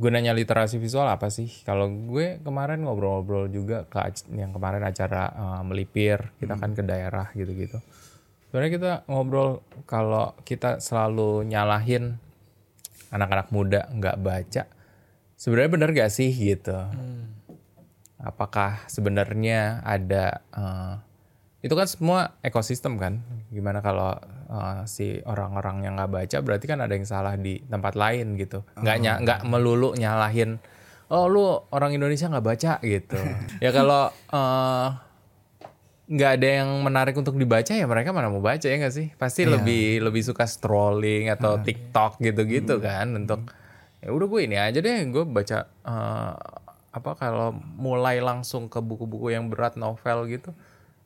gunanya literasi visual apa sih? Kalau gue kemarin ngobrol-ngobrol juga ke yang kemarin acara uh, melipir, kita kan ke daerah gitu-gitu. Sebenarnya kita ngobrol kalau kita selalu nyalahin anak-anak muda nggak baca, sebenarnya bener gak sih gitu? Apakah sebenarnya ada uh, itu kan semua ekosistem kan? Gimana kalau uh, si orang-orang yang nggak baca berarti kan ada yang salah di tempat lain gitu. Nggak ny- nggak melulu nyalahin oh lu orang Indonesia nggak baca gitu. ya kalau uh, nggak ada yang menarik untuk dibaca ya mereka mana mau baca ya nggak sih? Pasti lebih lebih suka scrolling atau TikTok gitu-gitu kan untuk ya udah gue ini aja deh gue baca eh, apa kalau mulai langsung ke buku-buku yang berat novel gitu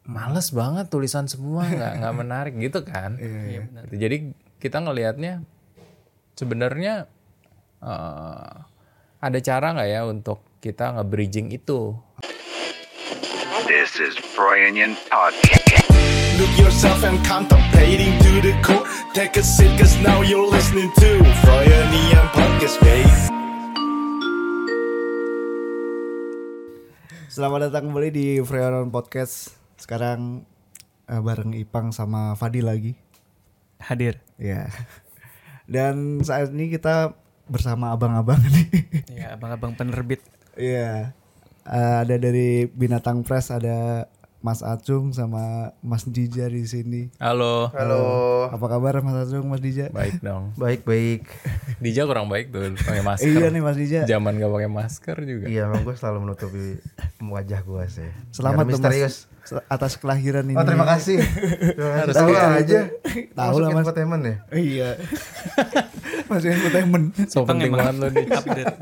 males banget tulisan semua nggak nggak menarik gitu kan Gitu. jadi kita ngelihatnya sebenarnya eh, ada cara nggak ya untuk kita nge-bridging itu This is Freudian Podcast. Look yourself and contemplating to the core. Take a seat, cause now you're listening to Freudian Podcast, babe. Selamat datang kembali di Freon Podcast. Sekarang eh, bareng Ipang sama Fadi lagi. hadir. Ya. Dan saat ini kita bersama abang-abang nih. Ya, abang-abang penerbit. Iya. Eh, ada dari Binatang Press ada Mas Acung sama Mas Dija di sini. halo Halo. Apa kabar Mas Acung, Mas Dija? baik dong Baik baik. Dija kurang baik tuh pakai masker Iya nih Mas Dija. zaman gak pakai masker juga Iya, emang gue selalu menutupi wajah gue sih. Selamat Biar Mas, misterius. se- atas kelahiran ini. Oh terima kasih. Terima kasih. Harus Tahu aja. Tahu lah, Mas. infotainment ya. Iya. Mas entertainment. so penting banget lo di Update.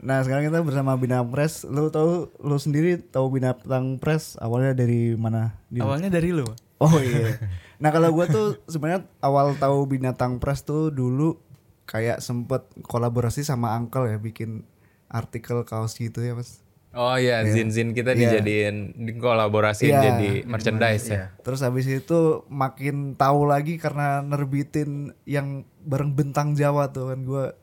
Nah sekarang kita bersama Binatang Press. Lu tahu, lu sendiri tahu Binatang Press awalnya dari mana? Di- Awalnya dari lu. Oh iya. Nah kalau gua tuh sebenarnya awal tahu Binatang Press tuh dulu kayak sempet kolaborasi sama Uncle ya bikin artikel kaos gitu ya mas. Oh iya, zin-zin kita Iya. dijadiin dikolaborasiin Iya. jadi merchandise ya. Terus habis itu makin tahu lagi karena nerbitin yang bareng bentang Jawa tuh kan gua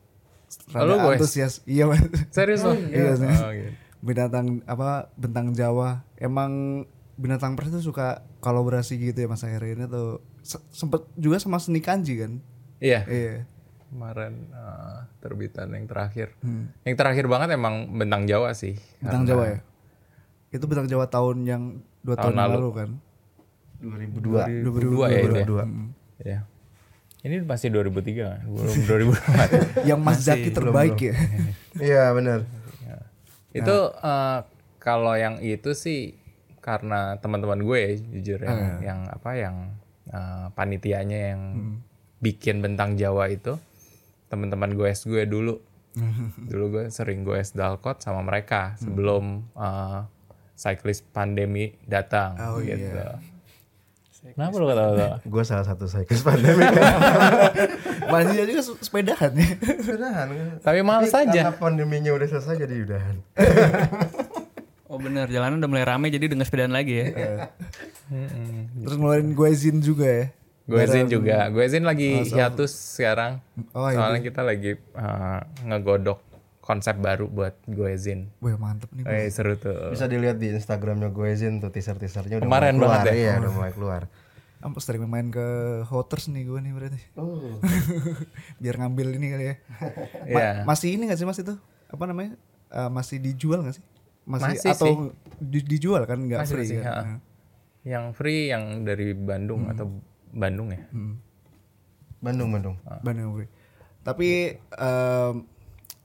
Oh, rada goes? antusias. Iya. Serius lo? Iya. Oh, gitu. binatang apa bentang Jawa emang binatang pers itu suka kolaborasi gitu ya mas akhirnya tuh Se- sempet juga sama seni kanji kan Iya. iya Kemarin eh, terbitan yang terakhir. Yang terakhir banget emang Bentang Jawa sih. bentang Jawa ya itu bentang Jawa tahun yang dua Tahun tahun, lalu. lalu kan 2002. 2002 ya itu ya. 2002. Iya. Ini masih 2003 kan? Belum 2004. yang Mas Zaki terbaik ya Iya benar. itu eh, kalau yang itu sih karena teman-teman gue jujur yang, yang apa yang eh, panitianya yang bikin bentang Jawa itu teman-teman gue gue dulu dulu gue sering gue dalkot sama mereka sebelum eh, cyclist pandemi datang Oh, gitu. iya. Kenapa lo ketawa-tawa? Gue salah satu cyclist pandemi. Mas Dija juga se- sepedahan ya Udahan. Tapi males aja. Karena pandeminya udah selesai jadi udahan. Oh bener, jalanan udah mulai rame jadi dengan sepedaan lagi ya. terus ngeluarin gue zin juga ya Gue Zin juga. Gue Zin lagi hiatus sekarang. Oh, iya. Soalnya kita lagi eh, ngegodok konsep baru buat gue Zin. Wah mantep nih Eh seru tuh. Bisa dilihat di Instagramnya gue Zin tuh teaser-teasernya udah Kemarin mulai keluar. banget ya? Iya udah mulai keluar. Ampe sering main ke Hoters nih gue nih berarti Oh. biar ngambil ini kali ya Ma- Iya. masih ini gak sih mas itu apa namanya Eh, masih dijual gak sih masih, Masih atau sih. di- dijual kan nggak Masih free sih, kan ha. Nah. Yang free yang dari Bandung atau Bandung ya. Bandung Bandung. Bandung free tapi em,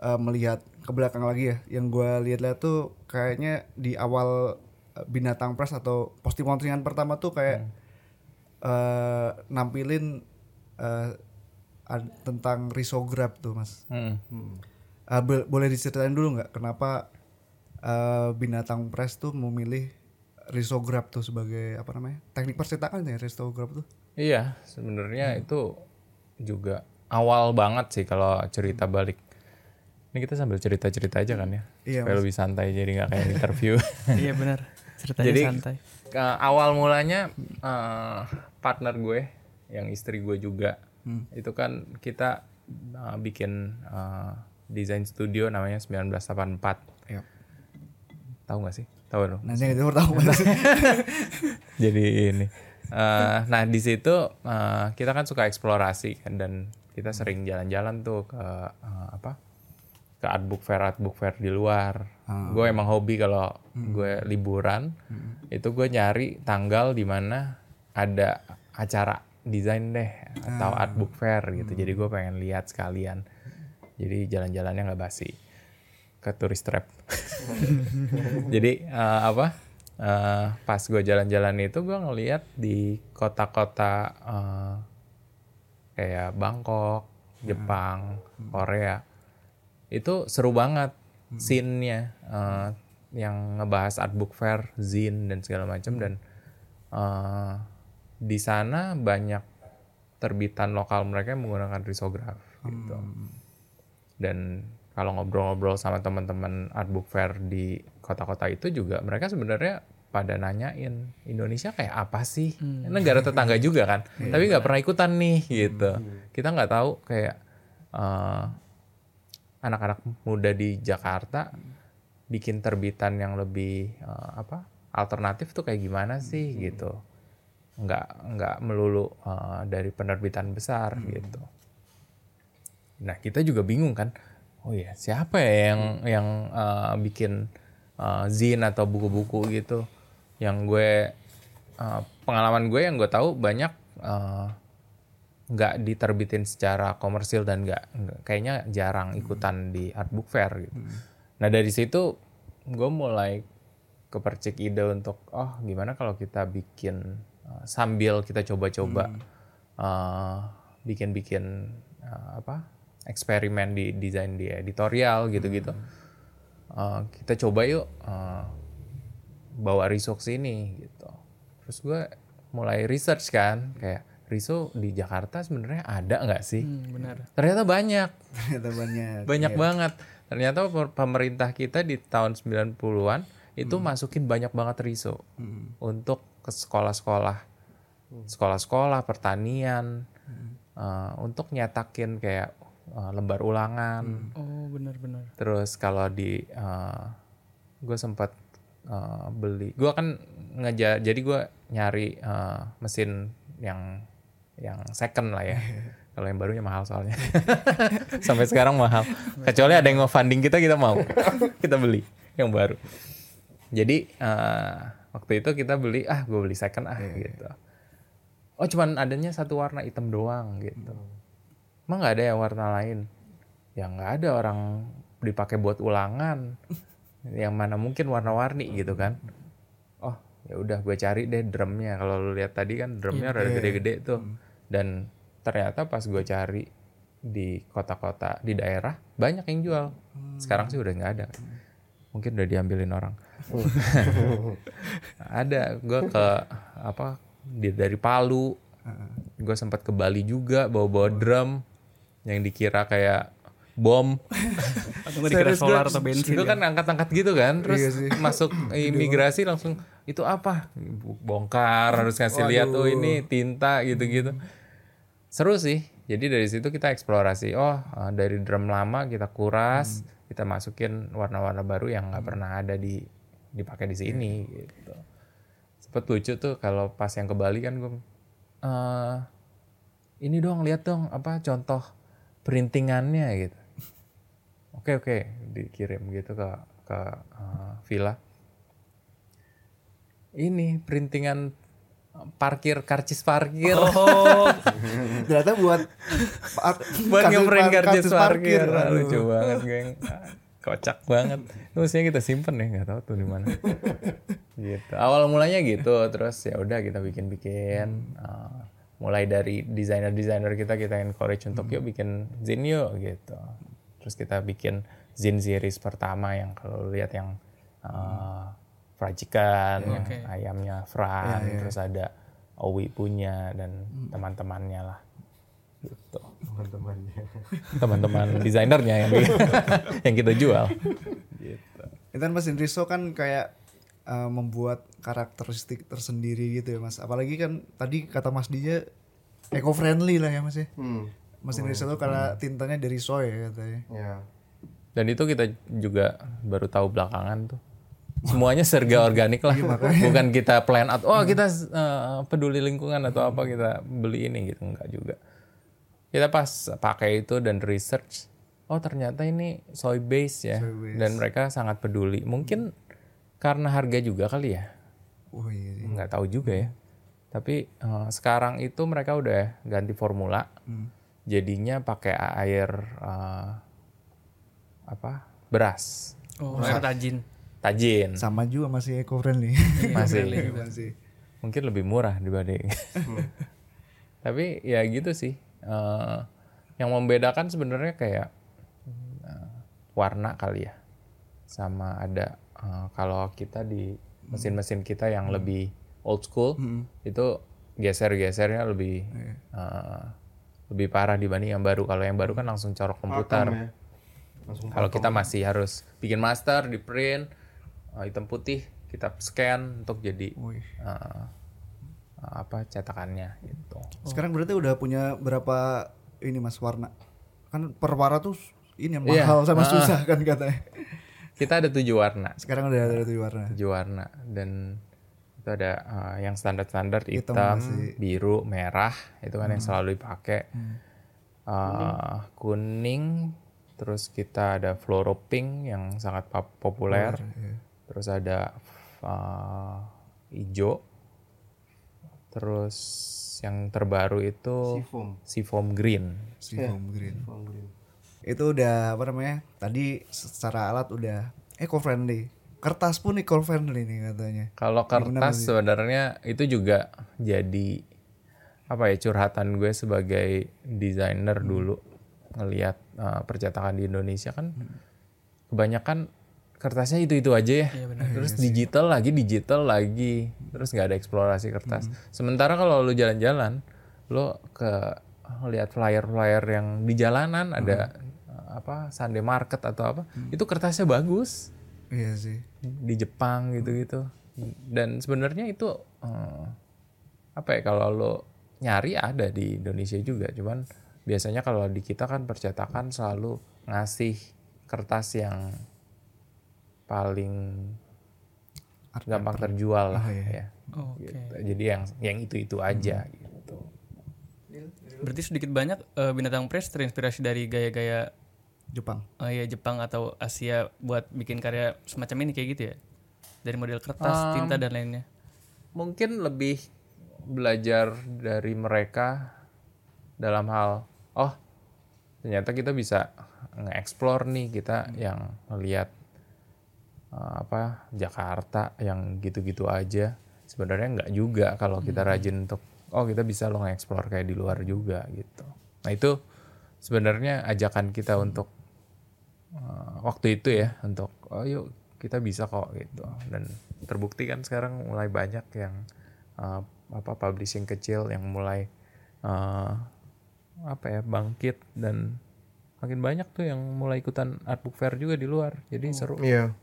em, melihat ke belakang lagi ya yang gue lihat-lihat tuh kayaknya di awal eh, binatang press atau posting-postingan pertama tuh kayak eh, nampilin eh, ad- tentang risograph tuh mas. Hmm. Ah, bo- boleh diceritain dulu nggak kenapa eh, binatang press tuh memilih risograph tuh sebagai apa namanya teknik percetakan ya risograph tuh Iya, sebenarnya itu juga awal banget sih kalau cerita balik. Ini kita sambil cerita-cerita aja kan ya. Iya, Supaya lebih santai jadi nggak kayak interview. iya bener, ceritanya Jadi santai. ke- awal mulanya eh, partner gue, yang istri gue juga, itu kan kita eh, bikin eh, desain studio namanya 1984. Iya. Tahu nggak sih? Tahu dong. Nanti kita tahu Jadi ini. Eh, nah di situ eh, kita kan suka eksplorasi kan dan kita sering jalan-jalan tuh ke eh, apa ke art book fair art book fair di luar. Gue emang hobi kalau gue liburan itu gue nyari tanggal di mana ada acara desain deh atau art book fair gitu. Jadi gue pengen lihat sekalian. Jadi jalan-jalannya nggak basi ke tourist trap. Jadi eh, apa? Eh, pas gue jalan-jalan itu gue ngeliat di kota-kota eh, kayak Bangkok, Jepang, Korea. Itu seru banget scene-nya eh, yang ngebahas art book fair, zine dan segala macam dan eh, di sana banyak terbitan lokal mereka yang menggunakan risograf gitu. Dan kalau ngobrol-ngobrol sama teman-teman art book fair di kota-kota itu juga mereka sebenarnya pada nanyain Indonesia kayak apa sih? Negara tetangga juga kan? Tapi nggak pernah ikutan nih gitu. Kita nggak tahu kayak eh, anak-anak muda di Jakarta bikin terbitan yang lebih eh, apa alternatif tuh kayak gimana sih gitu. Nggak nggak melulu eh, dari penerbitan besar gitu. Nah kita juga bingung kan, oh ya siapa ya yang yang uh, bikin uh, zin atau buku-buku gitu, yang gue uh, pengalaman gue yang gue tahu banyak uh, nggak diterbitin secara komersil dan nggak kayaknya jarang ikutan di art book fair gitu. Nah dari situ gue mulai kepercik ide untuk oh gimana kalau kita bikin uh, sambil kita coba-coba uh, bikin-bikin uh, apa eksperimen di desain di editorial gitu-gitu. Uh, kita coba yuk uh, bawa riso ke sini gitu. Terus gue mulai research kan kayak riso di Jakarta sebenarnya ada nggak sih? Hmm, benar. Ternyata banyak Ternyata banyak. banyak banget. Ternyata pemerintah kita di tahun 90-an itu masukin banyak banget riso untuk ke sekolah-sekolah, sekolah-sekolah pertanian, eh, untuk nyetakin kayak eh, lembar ulangan. Oh, benar-benar. Terus kalau di gue sempat eh, beli, gue kan ngeja, jadi gue nyari eh, mesin yang yang second lah ya. Kalau yang barunya mahal soalnya. Sampai sekarang mahal. Kecuali ada yang mau funding kita, kita mau. kita beli yang baru. Jadi eh, waktu itu kita beli, ah gue beli second ah gitu. Oh cuman adanya satu warna hitam doang gitu. Emang nggak ada yang warna lain? Ya nggak ada orang dipakai buat ulangan. yang mana mungkin warna-warni gitu kan. Oh ya udah gue cari deh drumnya. Kalau lu lihat tadi kan drumnya rada gede-gede tuh. Dan ternyata pas gue cari di kota-kota di daerah banyak yang jual. Sekarang sih udah nggak ada. Mungkin udah diambilin orang. ada gue ke apa di dari Palu. Gue sempat ke Bali juga bawa-bawa drum yang dikira kayak bom. Dikira Serius, solar atau bensin. Itu kan angkat-angkat gitu kan. Terus Iya sih. masuk imigrasi langsung itu apa? Bongkar harus ngasih lihat oh ini tinta gitu-gitu. Seru sih. Jadi dari situ kita eksplorasi. Oh, eh, dari drum lama kita kuras, kita masukin warna-warna baru yang nggak pernah ada di dipakai di sini gitu. Sempet lucu tuh kalau pas yang ke Bali kan gue eh ini dong lihat dong apa contoh printingannya gitu. Oke oke dikirim gitu ke ke eh, villa. Ini printingan parkir karcis parkir. Oh, Ternyata buat Buat ngeprint kartu karcis parkir. Ah, Aduh. Lucu banget geng. Kocak banget. Itu mestinya kita simpen ya, nggak tahu tuh di mana. gitu. Awal mulanya gitu, terus ya udah kita bikin-bikin. Ah, mulai dari desainer-desainer kita kita encourage untuk yuk bikin zin yuk gitu. Terus kita bikin zin series pertama yang kalau lihat yang uh, fried chicken, yang ayamnya fry, terus ada Owi punya dan teman-temannya lah. Gitu teman-temannya teman-teman desainernya yang yang kita jual. Itu kan mesin Riso kan kayak uh, membuat karakteristik tersendiri gitu ya mas. Apalagi kan tadi kata Mas Dija eco friendly lah ya mas ya. hmm Mesin Riso tuh karena tintanya dari soy ya katanya. ya Dan itu kita juga baru tahu belakangan tuh. Semuanya serga organik lah. Bukan kita plan out. Oh kita eh, peduli lingkungan atau apa kita beli ini gitu. Enggak juga. Kita pas pakai itu dan research. Oh ternyata ini soy base ya. Dan mereka sangat peduli. Mungkin karena harga juga kali ya. Oh iya. iya. Nggak tahu juga ya. Tapi eh, sekarang itu mereka udah ganti formula. Jadinya pakai air eh, apa? Beras. Oh, air tajin. Tajin. Sama juga masih eco friendly. Masih. masih. mungkin lebih murah dibanding. Tapi ya gitu sih. Eh, yang membedakan sebenarnya kayak eh, warna kali ya, sama ada eh, kalau kita di mesin-mesin kita yang lebih old school itu geser-gesernya lebih eh, lebih parah dibanding yang baru. Kalau yang baru kan langsung corok komputer. ya. Langsung Kalau kita masih harus bikin master, di print eh, hitam putih, kita scan untuk jadi Wih. eh, apa cetakannya gitu. Sekarang berarti udah punya berapa ini Mas warna? Kan per warna tuh ini yang Iya. mahal sama Ah. susah kan katanya. Kita ada tujuh warna, Sekarang udah ada tujuh warna. tujuh warna dan itu ada eh, yang standar-standar Hitam hitam, masih. biru, merah itu kan yang selalu dipakai. Eh, kuning, terus kita ada fluoro pink yang sangat pop- populer. Terus ada eh, hijau. Terus yang terbaru itu Seafoam. seafoam green. Si foam green. Itu udah apa namanya? Tadi secara alat udah eco friendly. Kertas pun eco friendly nih katanya. Kalau kertas sebenarnya itu juga jadi apa ya curhatan gue sebagai desainer dulu ngelihat uh, percetakan di Indonesia kan kebanyakan kertasnya itu itu aja ya. Terus digital lagi digital lagi. Terus nggak ada eksplorasi kertas. Sementara kalau lu jalan-jalan, lu ke lihat flyer-flyer yang di jalanan ada uh, apa Sunday Market atau apa, itu kertasnya bagus. Iya sih. di Jepang gitu-gitu. Dan sebenarnya itu eh, apa ya kalau lo nyari ada di Indonesia juga. Cuman biasanya kalau di kita kan percetakan selalu ngasih kertas yang paling gampang terjual lah ya. Oke. Gitu. jadi yang yang itu itu aja gitu. Berarti sedikit banyak eh, binatang press terinspirasi dari gaya-gaya Jepang. eh, ya Jepang atau Asia buat bikin karya semacam ini kayak gitu ya. Dari model kertas, tinta dan lainnya. mungkin lebih belajar dari mereka dalam hal oh ternyata kita bisa nge-explore nih kita yang ngelihat uh, apa Jakarta yang gitu-gitu aja sebenarnya nggak juga kalau kita rajin untuk oh kita bisa lo nge-explore kayak di luar juga gitu nah itu sebenarnya ajakan kita untuk uh, waktu itu ya untuk oh yuk kita bisa kok gitu dan terbukti kan sekarang mulai banyak yang uh, apa publishing kecil yang mulai uh, apa ya bangkit dan makin banyak tuh yang mulai ikutan art book fair juga di luar jadi seru Iya.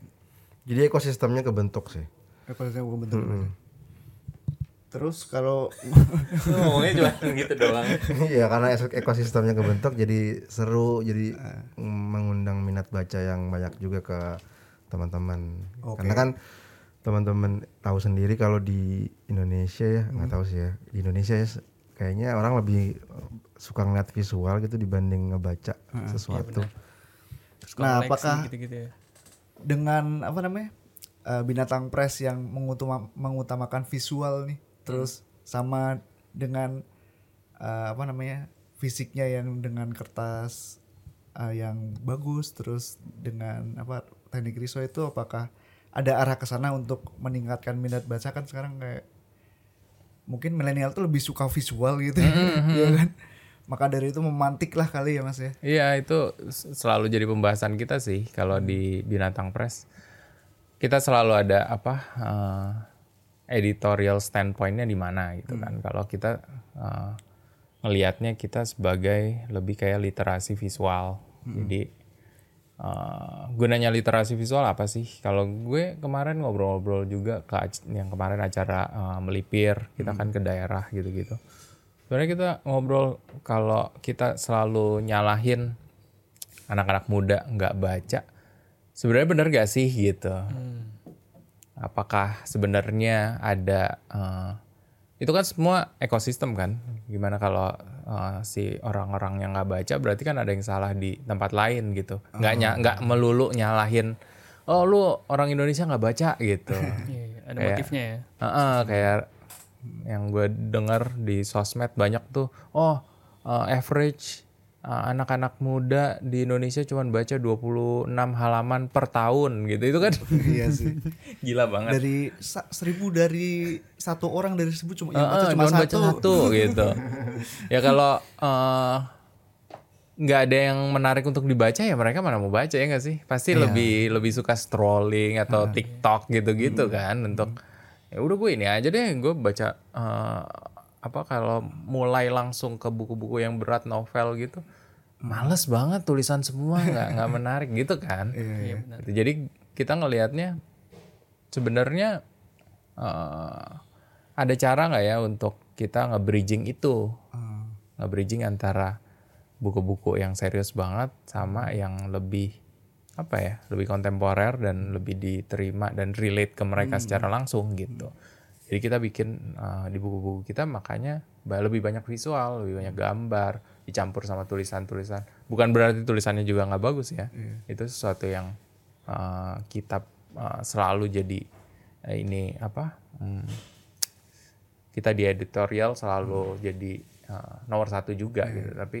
Jadi ekosistemnya kebentuk sih. Ekosistem bukan bentuk. Terus kalau ngomongnya cuma gitu doang. Iya karena ekosistemnya kebentuk jadi seru jadi mengundang minat baca yang banyak juga ke teman-teman. Karena kan teman-teman tahu sendiri kalau di Indonesia ya nggak tahu sih ya. Di Indonesia ya kayaknya orang lebih eh, suka ngeliat visual gitu dibanding ngebaca sesuatu. Terus Nah, apakah- gitu-gitu ya. dengan apa namanya eh, binatang press yang mengutama- mengutamakan visual nih terus sama dengan eh, apa namanya fisiknya yang dengan kertas eh, yang bagus terus dengan apa teknik riso itu apakah ada arah ke sana untuk meningkatkan minat baca? Kan sekarang kayak mungkin milenial tuh lebih suka visual gitu ya. Kan? Maka dari itu memantik lah kali ya mas ya. Iya itu selalu jadi pembahasan kita sih kalau di binatang press kita selalu ada apa eh, editorial standpointnya di mana gitu kan. Kalau kita eh, ngelihatnya kita sebagai lebih kayak literasi visual. Jadi eh, gunanya literasi visual apa sih? Kalau gue kemarin ngobrol-ngobrol juga ke yang kemarin acara eh, melipir kita kan ke daerah gitu-gitu. Sebenarnya kita ngobrol kalau kita selalu nyalahin anak-anak muda nggak baca sebenarnya benar gak sih gitu apakah sebenarnya ada eh, itu kan semua ekosistem kan? Gimana kalau eh, si orang-orang yang nggak baca berarti kan ada yang salah di tempat lain gitu. Nggak nya- nggak melulu nyalahin oh lu orang Indonesia nggak baca gitu. Iya, iya, ada Kayak- motifnya ya. Heeh, kayak yang gue dengar di sosmed banyak tuh, oh uh, average uh, anak-anak muda di Indonesia cuman baca 26 halaman per tahun gitu. Itu kan iya sih. gila banget. Dari seribu dari satu orang dari seribu cuma yang baca Heeh, cuma satu. baca satu gitu. ya kalau uh, nggak ada yang menarik untuk dibaca ya mereka mana mau baca ya nggak sih? Pasti lebih lebih suka scrolling atau TikTok gitu-gitu kan untuk ya udah gue ini aja deh gue baca uh, apa kalau mulai langsung ke buku-buku yang berat novel gitu males banget tulisan semua nggak nggak menarik gitu kan? Iya, benar. Gitu. jadi kita ngelihatnya sebenarnya eh, ada cara nggak ya untuk kita nge-bridging itu? Nge-bridging antara buku-buku yang serius banget sama yang lebih apa ya lebih kontemporer dan lebih diterima dan relate ke mereka secara langsung gitu. Jadi kita bikin eh, di buku-buku kita makanya lebih banyak visual lebih banyak gambar dicampur sama tulisan-tulisan. Bukan berarti tulisannya juga nggak bagus ya. Itu sesuatu yang eh, kita eh, selalu jadi eh, ini apa hmm, kita di editorial selalu jadi eh, nomor satu juga gitu. Tapi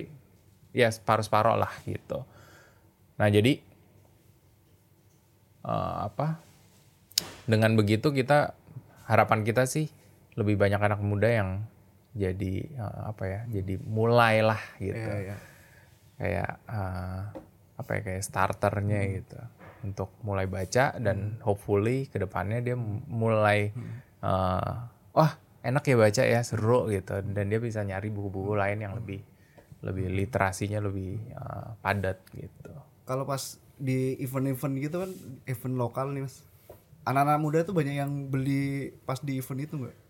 ya separuh-separuh lah gitu. Nah jadi eh, apa dengan begitu kita harapan kita sih lebih banyak anak muda yang jadi eh, apa ya jadi mulailah gitu. Iya, iya. kayak eh, apa ya kayak starternya gitu. Untuk mulai baca dan hopefully ke depannya dia mulai eh, wah enak ya baca ya seru gitu. Dan dia bisa nyari buku-buku lain yang lebih lebih literasinya lebih eh, padat gitu. Kalau pas di event-event gitu kan, event lokal nih mas. Anak-anak muda tuh banyak yang beli pas di event itu nggak?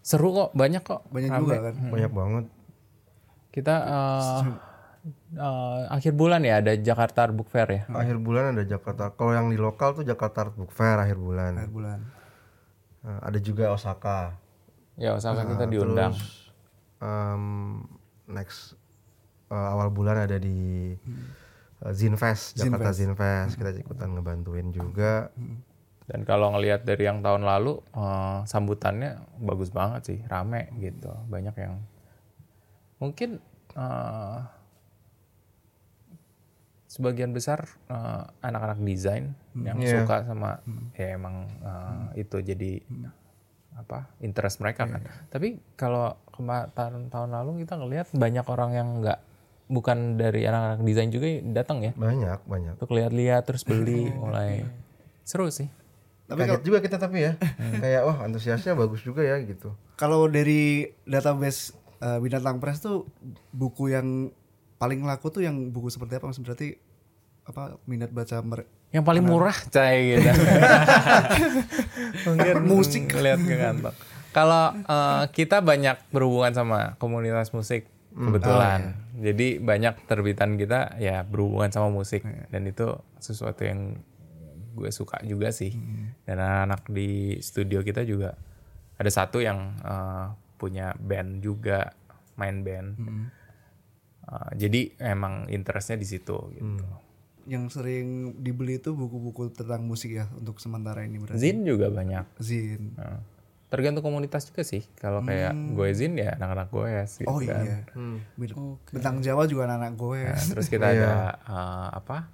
Seru kok banyak kok. Banyak Rame. juga kan. banyak banget. Kita eh, eh, akhir bulan ya ada Jakarta Book Fair ya? Akhir bulan ada Jakarta. Kalau yang di lokal tuh Jakarta Art Book Fair akhir bulan. Akhir bulan. Eh, ada juga Osaka. Ya usahakan kita Nah, diundang. terus, em, next eh, awal bulan ada di eh, Zinfest Jakarta Zinfest. Kita ikutan ngebantuin juga Dan kalau ngelihat dari yang tahun lalu eh, sambutannya bagus banget sih, rame gitu. Banyak yang mungkin eh, sebagian besar eh, anak-anak desain yang Iya. suka sama ya emang eh, itu jadi apa interest mereka kan. Tapi kalau kema- tahun lalu kita ngelihat banyak orang yang nggak bukan dari anak-anak desain juga datang ya banyak banyak untuk lihat-lihat terus beli mulai seru sih. Tapi kaget juga kita tapi ya kayak wah antusiasnya bagus juga ya gitu Kalau dari database eh, Binatang Press tuh buku yang paling laku tuh yang buku seperti apa mas? Berarti apa minat baca mereka? Yang paling murah cai gitu. Mungkin musik lihat ke kantong. Kalau eh, kita banyak berhubungan sama komunitas musik kebetulan. Jadi banyak terbitan kita ya berhubungan sama musik dan itu sesuatu yang gue suka juga sih. Dan anak-anak di studio kita juga ada satu yang eh, punya band juga main band. Eh, jadi emang interestnya di situ gitu. Yang sering dibeli itu buku-buku tentang musik ya untuk sementara ini berarti. Zin juga banyak. Zin. Nah, tergantung komunitas juga sih. Kalau kayak gue zin ya anak-anak gue gitu Oh kan. iya. Bin- Bentang Jawa juga anak-anak gue. Nah, terus kita ada eh, apa?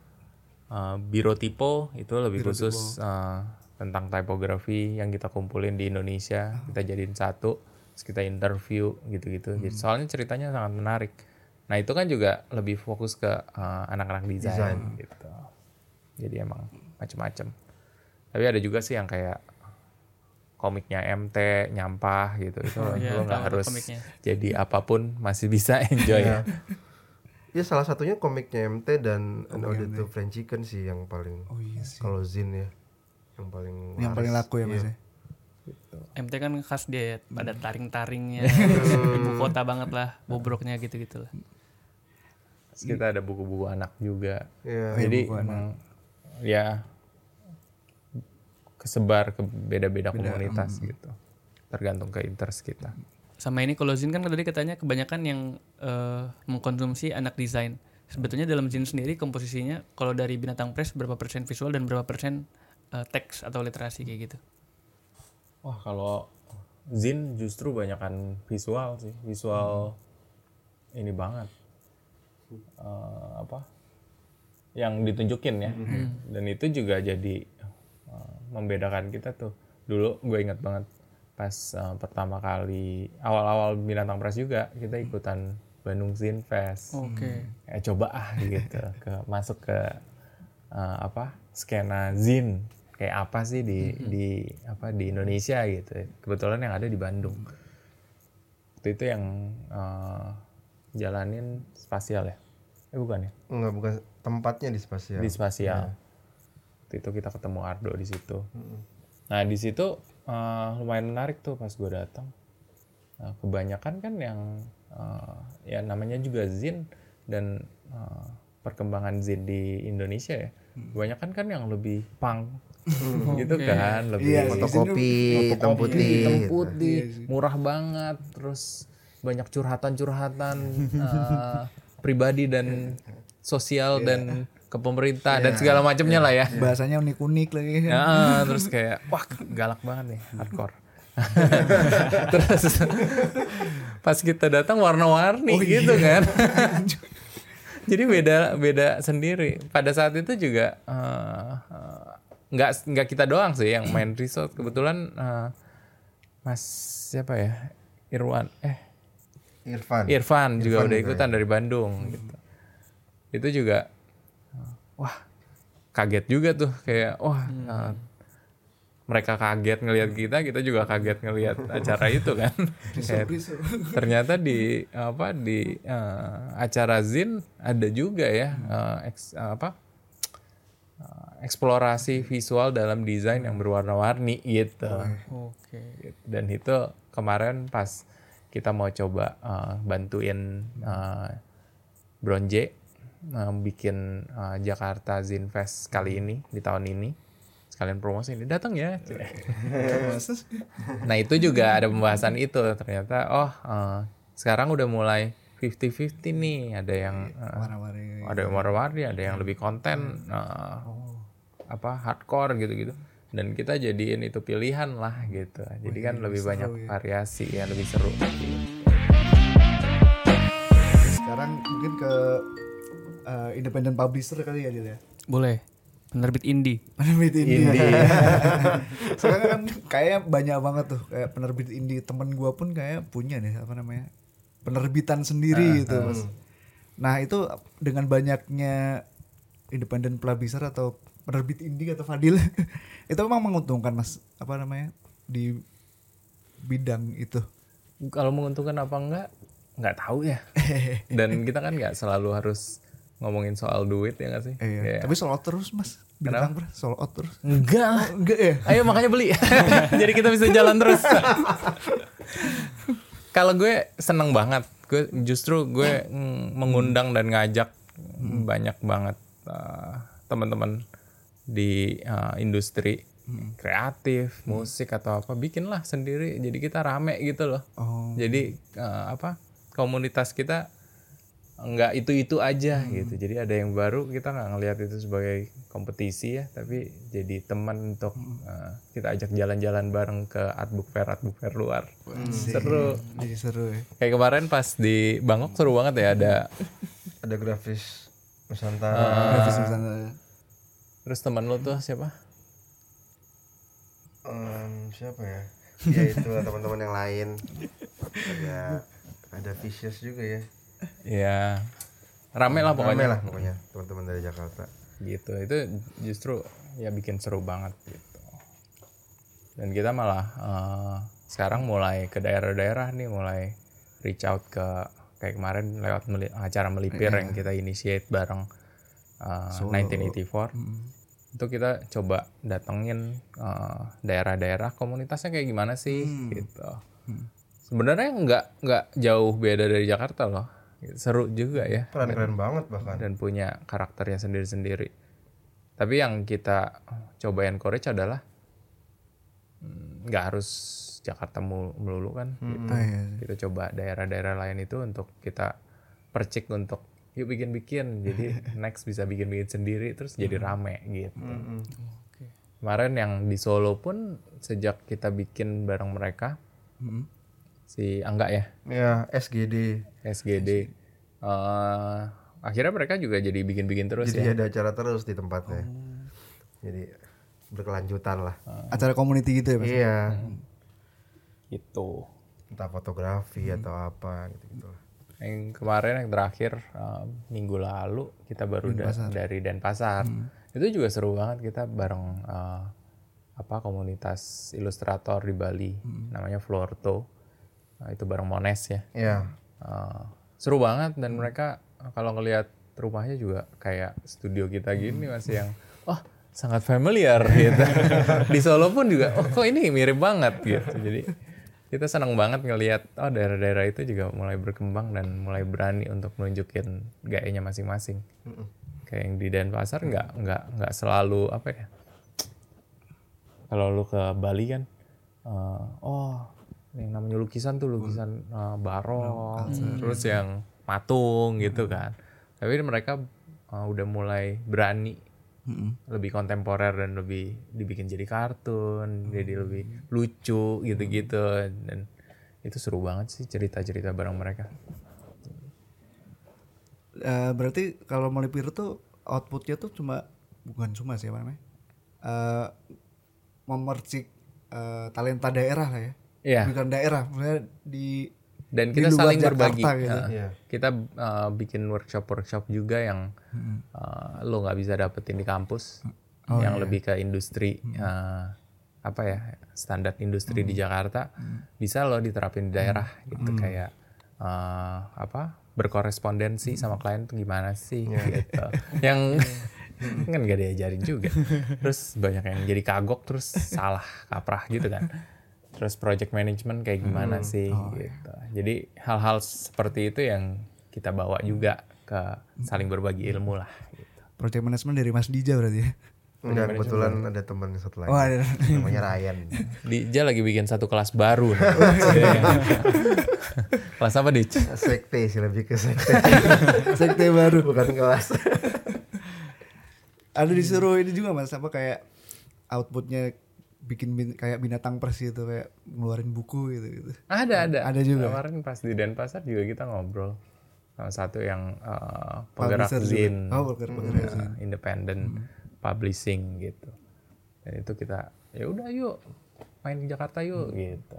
Eh, biro tipo itu lebih khusus eh, tentang typography yang kita kumpulin di Indonesia. Kita jadiin satu, terus kita interview gitu-gitu. Jadi soalnya ceritanya sangat menarik. Nah itu kan juga lebih fokus ke eh, anak-anak desain gitu. Jadi emang macem-macem. Tapi ada juga sih yang kayak komiknya MT nyampah gitu itu iya, lo nggak tahu harus komiknya. jadi apa pun masih bisa enjoy ya. Ya salah satunya komiknya MT dan An Ode to French Chicken sih yang paling Oh iya sih. kalau Zin ya yang paling Yang paling laris. laku ya mas Iya. ya. MT kan khas dia ya, pada Hmm. taring-taringnya ibu kota banget lah bobroknya gitu-gitu lah Terus kita ada buku-buku anak juga. Iya. Jadi emang ya kesebar ke beda-beda komunitas gitu. Tergantung ke interest kita. Sama ini kalau Zin kan tadi katanya kebanyakan yang eh, mengkonsumsi anak desain. Sebetulnya dalam Zin sendiri komposisinya kalau dari Binatang Press berapa persen visual dan berapa persen eh, teks atau literasi kayak gitu. Wah kalau Zin justru banyakan visual sih, visual ini banget Eh, apa yang ditunjukin ya, dan itu juga jadi eh, membedakan kita tuh. Dulu gue ingat banget pas eh, pertama kali awal-awal binatang press juga kita ikutan Bandung Zin Fest. Oke. Ya, coba ah gitu. Ke masuk ke eh, apa skena zin. Kayak apa sih di di apa di Indonesia gitu. Kebetulan yang ada di Bandung. Waktu itu yang eh, jalanin spasial ya? Eh bukan ya? Enggak bukan. Tempatnya di spasial. di spasial. Waktu itu kita ketemu Ardo di situ. Nah di situ eh, lumayan menarik tuh pas gue datang. Nah, kebanyakan kan yang eh, ya namanya juga zin dan eh, perkembangan zin di Indonesia ya. Kebanyakan kan yang lebih punk gitu kan lebih Iya sih. Fotokopi. hitam putih. hitam gitu. putih murah banget terus banyak curhatan-curhatan eh, pribadi dan sosial dan ke pemerintah dan segala macamnya lah ya Bahasanya unik-unik lagi. Ya, terus kayak wah galak banget nih hardcore. terus pas kita datang warna-warni gitu kan. Jadi beda beda sendiri. Pada saat itu juga eh, eh, nggak nggak kita doang sih yang main resort. Kebetulan eh, Mas siapa ya? Irwan eh Irfan. Irfan juga Irfan udah ikutan dari Bandung gitu. Itu juga wah kaget juga tuh kayak wah uh, mereka kaget ngelihat kita, kita juga kaget ngelihat acara itu kan. Kayak ternyata di apa di uh, acara Zin ada juga ya uh, eks- apa uh, eksplorasi visual dalam desain yang berwarna-warni gitu. Oke. Gitu. Dan itu kemarin pas kita mau coba uh, bantuin uh, Bronje uh, bikin uh, Jakarta Zin Fest kali ini di tahun ini. Sekalian promosi ini datang ya. nah itu juga ada pembahasan itu. Ternyata oh uh, sekarang udah mulai 50-50 nih. Ada yang uh, Warna-warni. ada yang warna-warni ada yang lebih konten uh, apa hardcore gitu-gitu. Dan kita jadiin itu pilihan lah gitu. Jadi kan lebih banyak variasi ya lebih seru. Sekarang mungkin ke uh, independent publisher kali ya Dil ya. Boleh. Penerbit indie. Penerbit indie. Sekarang kan kayak banyak banget tuh kayak penerbit indie temen gua pun kayak punya nih apa namanya penerbitan sendiri gitu mas. Nah itu dengan banyaknya independent publisher atau penerbit indie atau Fadil itu memang menguntungkan mas apa namanya di bidang itu. kalau menguntungkan apa enggak nggak tahu ya dan kita kan nggak selalu harus ngomongin soal duit ya nggak sih Iya. Kayak, Tapi sold out terus mas. Bintang ber, sold out terus. enggak lah Enggak ya? ayo makanya beli jadi kita bisa jalan terus kalau gue seneng banget gue justru gue mengundang dan ngajak banyak banget uh, teman-teman di uh, industri kreatif musik atau apa bikinlah sendiri jadi kita rame gitu loh Oh. jadi uh, apa komunitas kita nggak itu itu aja Hmm. gitu jadi ada yang baru kita nggak ngelihat itu sebagai kompetisi ya tapi jadi teman untuk Hmm. uh, kita ajak jalan-jalan bareng ke art book fair art book fair luar seru Jadi seru ya. kayak kemarin pas di Bangkok seru banget ya ada Ada grafis Nusantara. Grafis di sana. terus teman lo tuh siapa Em, siapa ya? Ya itu teman-teman yang lain. Ada ada Vicious juga ya. Ya rame lah Pokoknya. Pokoknya lah pokoknya teman-teman dari Jakarta. gitu. Itu justru ya bikin seru banget gitu. Dan kita malah eh, sekarang mulai ke daerah-daerah nih mulai reach out ke kayak kemarin lewat meli- acara melipir yang kita initiate bareng eh, 1984 itu kita coba datengin eh, daerah-daerah komunitasnya kayak gimana sih gitu. Sebenarnya nggak nggak jauh beda dari Jakarta loh seru juga ya Keren-keren banget bahkan. dan punya karakternya sendiri-sendiri. Tapi yang kita cobain courage adalah mm, nggak harus Jakarta melulu kan. gitu. Oh, iya. Kita coba daerah-daerah lain itu untuk kita percik untuk yuk bikin-bikin. Jadi next bisa bikin-bikin sendiri terus jadi rame gitu. Kemarin yang di Solo pun sejak kita bikin bareng mereka si Angga ya Ya, SGD. SGD. Eh, akhirnya mereka juga jadi bikin-bikin terus Jadi ya. ada acara terus di tempatnya. Jadi berkelanjutan lah. Acara community gitu ya mas? Iya. Gitu. Entah fotografi atau apa gitu-gitu lah. Yang kemarin yang terakhir eh, minggu lalu kita baru da- dari Denpasar. Itu juga seru banget kita bareng eh, apa komunitas ilustrator di Bali namanya Florto. Nah, itu bareng Mones ya. Iya. Eh, seru banget dan mereka kalau ngelihat rumahnya juga kayak studio kita gini masih yang oh sangat familiar gitu. Di Solo pun juga oh kok ini mirip banget gitu. Jadi kita senang banget ngelihat oh daerah-daerah itu juga mulai berkembang dan mulai berani untuk menunjukin gayanya masing-masing. Kayak yang di Denpasar nggak nggak nggak selalu apa ya? Kalau lu ke Bali kan, eh, oh yang namanya lukisan tuh lukisan eh, barok, terus yang matung gitu kan. Tapi mereka eh, udah mulai berani lebih kontemporer dan lebih dibikin jadi kartun, jadi lebih lucu gitu-gitu dan itu seru banget sih cerita-cerita bareng mereka. Eh, berarti kalau melipir tuh outputnya tuh cuma bukan cuma sih apa namanya? Eh, memercik eh, talenta daerah lah ya. Iya. Bukan daerah, maksudnya di dan di kita luar saling berbagi. Jakarta gitu. Nah, Iya. Kita uh, bikin workshop-workshop juga yang uh, lo nggak bisa dapetin di kampus, yang lebih ke industri uh, apa ya standar industri di Jakarta bisa lo diterapin di daerah gitu kayak uh, apa berkorespondensi sama klien tuh gimana sih gitu. yang kan gak diajarin juga. Terus banyak yang jadi kagok terus salah kaprah gitu kan. Terus project management kayak gimana sih gitu. Jadi hal-hal seperti itu yang kita bawa juga ke saling berbagi ilmu lah gitu. project management dari Mas Dija berarti ya. Enggak, kebetulan ada teman satu lagi. Oh, ada. Namanya Ryan. Dia lagi bikin satu kelas baru. kelas apa, Dich? Sekte sih lebih ke sekte. Sekte baru. Bukan kelas. Ada disuruh ini juga Mas apa kayak outputnya bikin bin- kayak binatang pers gitu kayak ngeluarin buku gitu gitu. Ada, ada. Ada juga. Kemarin pas di Denpasar juga kita ngobrol. Salah satu yang uh, penggerak zin. Oh, penggerak- penggerak uh, independent publishing gitu. Dan itu kita ya udah yuk main di Jakarta yuk gitu.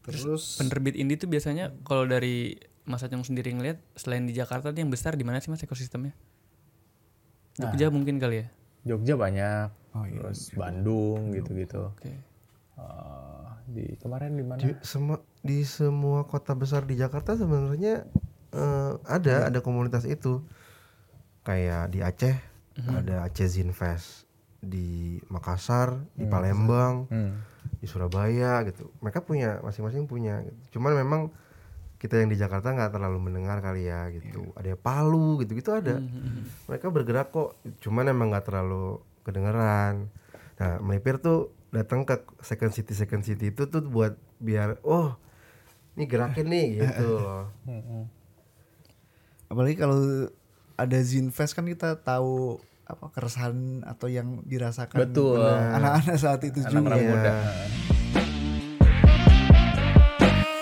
Terus Penerbit indie tuh biasanya kalau dari Mas Acung sendiri ngeliat selain di Jakarta tuh yang besar di mana sih Mas ekosistemnya? Jogja mungkin kali ya. Jogja banyak. Oh, iya, terus Bandung gitu-gitu. Oke. Uh, di kemarin di mana? Di semua di semua kota besar di Jakarta sebenarnya eh, ada ada komunitas itu. Kayak di Aceh ada Aceh Zin Fest, di Makassar, di Palembang, Hmm. di Surabaya gitu. Mereka punya masing-masing punya. Gitu. Cuman memang kita yang di Jakarta nggak terlalu mendengar kali ya gitu. Ada yang Palu gitu-gitu ada. Mereka bergerak kok. Cuman emang nggak terlalu kedengeran. Nah, melipir tuh datang ke second city second city itu tuh buat biar oh ini gerakin nih gitu loh. apalagi kalau ada Zinfest kan kita tahu apa keresahan atau yang dirasakan Betul. anak-anak saat itu juga. Anak-anak muda.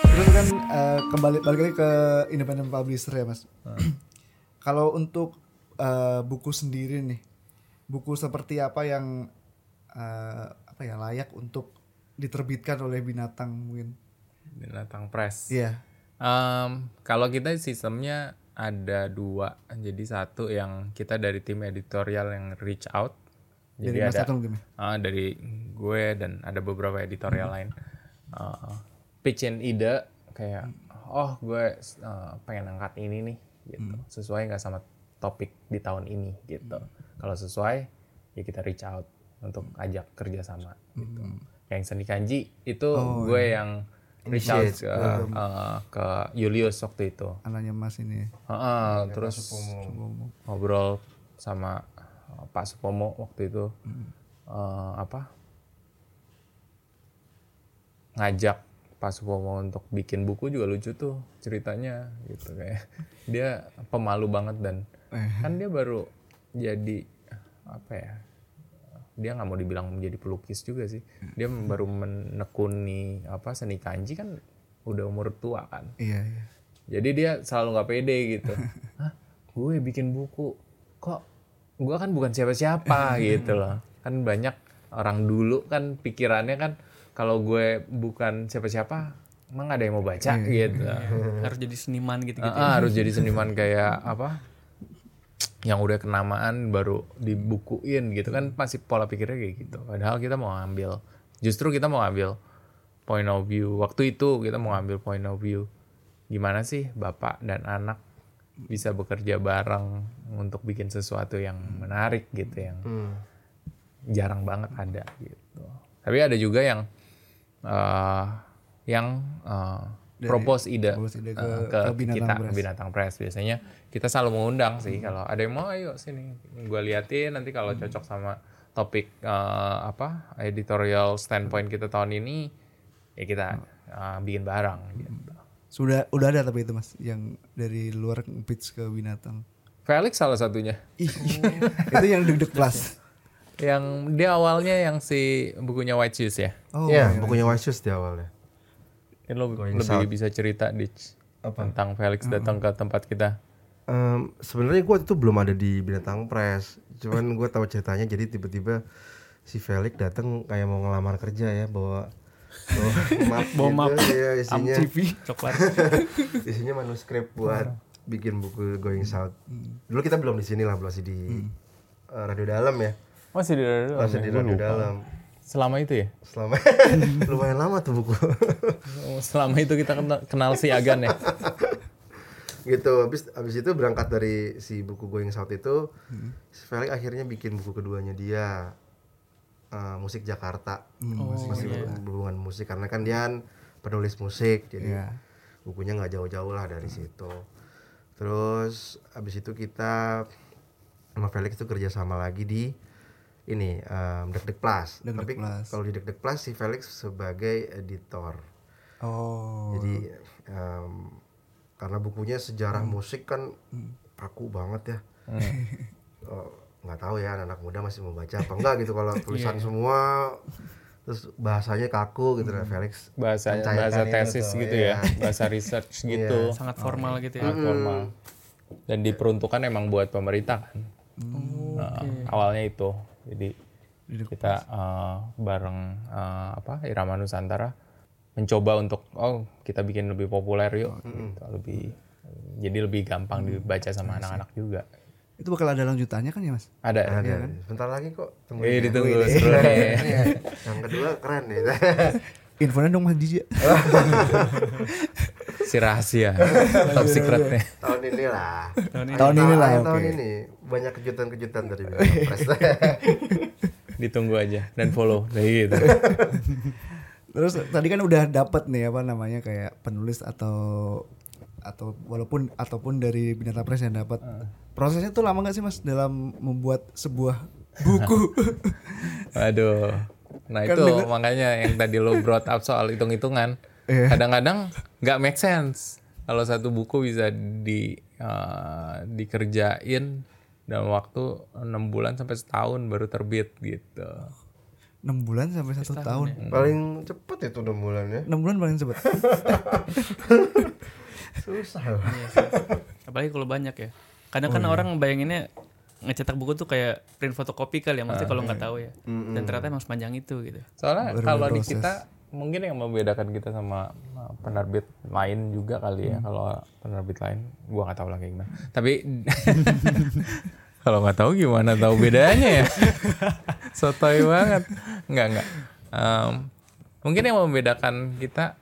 Terus kan eh, kembali balik lagi ke independent publisher ya mas. Kalau untuk eh, buku sendiri nih, buku seperti apa yang eh, apa ya layak untuk diterbitkan oleh binatang mungkin? Binatang Press. Iya. Um, kalau kita sistemnya ada dua, jadi satu yang kita dari tim editorial yang reach out, Dari jadi Mas ada Atung gimana? ah, dari gue dan ada beberapa editorial lain uh, pitchin ide kayak oh gue uh, pengen angkat ini nih gitu sesuai nggak sama topik di tahun ini gitu kalau sesuai ya kita reach out untuk ajak kerjasama gitu. Yang seni kanji itu gue yang reach out ke, eh, ke Julius waktu itu. Anaknya Mas ini. Heeh, terus ngobrol sama eh, Pak Supomo waktu itu. Eh, apa? Ngajak Pak Supomo untuk bikin buku juga lucu tuh ceritanya gitu kayak. Dia pemalu banget dan kan dia baru jadi apa ya dia nggak mau dibilang menjadi pelukis juga sih dia baru menekuni apa seni kanji kan udah umur tua kan Iya, iya. jadi dia selalu nggak pede gitu. Hah, gue bikin buku, kok gue kan bukan siapa-siapa gitu loh. Kan banyak orang dulu kan pikirannya kan kalau gue bukan siapa-siapa, emang ada yang mau baca gitu. harus jadi seniman gitu gitu Ah, harus jadi seniman kayak apa? Yang udah kenamaan baru dibukuin gitu kan masih pola pikirnya kayak gitu. Padahal kita mau ambil, justru kita mau ambil point of view. Waktu itu kita mau ambil point of view gimana sih bapak dan anak bisa bekerja bareng untuk bikin sesuatu yang menarik gitu yang jarang banget ada gitu. Tapi ada juga yang eh yang eh, propose ide, propose ide ke- eh, ke, ke Binatang kita Press. ke Binatang Press biasanya kita selalu mengundang sih kalau ada yang mau ayo sini gue liatin nanti kalau cocok sama topik eh, apa editorial standpoint kita tahun ini ya kita eh, bikin bareng gitu. Sudah udah ada tapi itu Mas yang dari luar pitch ke binatang. Felix salah satunya itu yang deg-deg plus. yang dia awalnya yang si bukunya White Shoes ya Oh, Iya, bukunya White Shoes di awalnya. Kan lo Going lebih South. bisa cerita Ditch tentang Felix datang ke tempat kita Em, sebenarnya gue itu belum ada di Binatang Press. Cuman gue tahu ceritanya jadi tiba-tiba si Felix datang kayak mau ngelamar kerja ya bawa bawa map Bawa map. gitu, ya, isinya coklat isinya manuskrip buat bikin buku Going South. Dulu kita belum di sini lah, masih di eh, Radio Dalam ya. masih di dalam Masih di Radio Dalam. Selama itu ya? Selama lumayan lama tuh buku. Oh, selama itu kita kenal, kenal si Agan ya? Gitu habis habis itu berangkat dari si buku Going South itu si Felix akhirnya bikin buku keduanya dia eh, musik Jakarta. Masih ber- berhubungan musik karena kan dia penulis musik jadi Iya. bukunya nggak jauh-jauh lah dari situ. Terus habis itu kita sama Felix itu kerja sama lagi di ini um, Dek Dek Plus. Dek Dek tapi kalau di Dek Dek Plus si Felix sebagai editor. Oh. jadi em, karena bukunya sejarah musik kan kaku banget ya. Oh, nggak tahu ya anak muda masih mau baca apa enggak gitu kalau tulisan semua. Terus bahasanya kaku gitu nah Felix bahasa bahasa tesis gitu iya. ya bahasa research gitu. Sangat formal gitu ya. Sangat formal. Dan diperuntukkan emang buat pemerintah kan. Nah, awalnya itu jadi kita eh, bareng eh, apa Irama Nusantara mencoba untuk oh kita bikin lebih populer yuk gitu. lebih jadi lebih gampang dibaca sama anak-anak juga Itu bakal ada lanjutannya kan ya Mas? ada ada sebentar lagi kok tungguin Eh, ya. ditunggu seru nih. yang kedua keren nih Infonya dong Mas Dija. si rahasia. Top secretnya. Tahun ini lah Tahun ini. Lah, tahun ini. Banyak kejutan-kejutan dari Bintang Press ditunggu aja dan follow. Kayak gitu. Terus tadi kan udah dapet nih apa namanya kayak penulis atau atau walaupun ataupun dari binatang press yang dapat prosesnya tuh lama gak sih mas dalam membuat sebuah buku? Aduh. Nah Kan itu dengan- makanya yang tadi lo brought up soal hitung-hitungan. Iya. Kadang-kadang nggak make sense. Kalau satu buku bisa di eh, dikerjain dalam waktu enam bulan sampai setahun baru terbit gitu. enam bulan sampai satu tahun. paling cepet itu enam bulan ya enam bulan paling cepet. Susah lah. Apalagi kalau banyak ya. Kadang kan orang bayanginnya ngecetak buku tuh kayak print fotokopi kali ya maksudnya kalau nggak tahu ya. Dan ternyata emang sepanjang itu gitu. Soalnya kalau di kita mungkin yang membedakan kita sama uh, penerbit lain juga kali ya. Kalau penerbit lain gua nggak tahu lah kayak gimana. Tapi kalau nggak tahu gimana tahu bedanya ya. Sotoy banget. Nggak nggak. Em, mungkin yang membedakan kita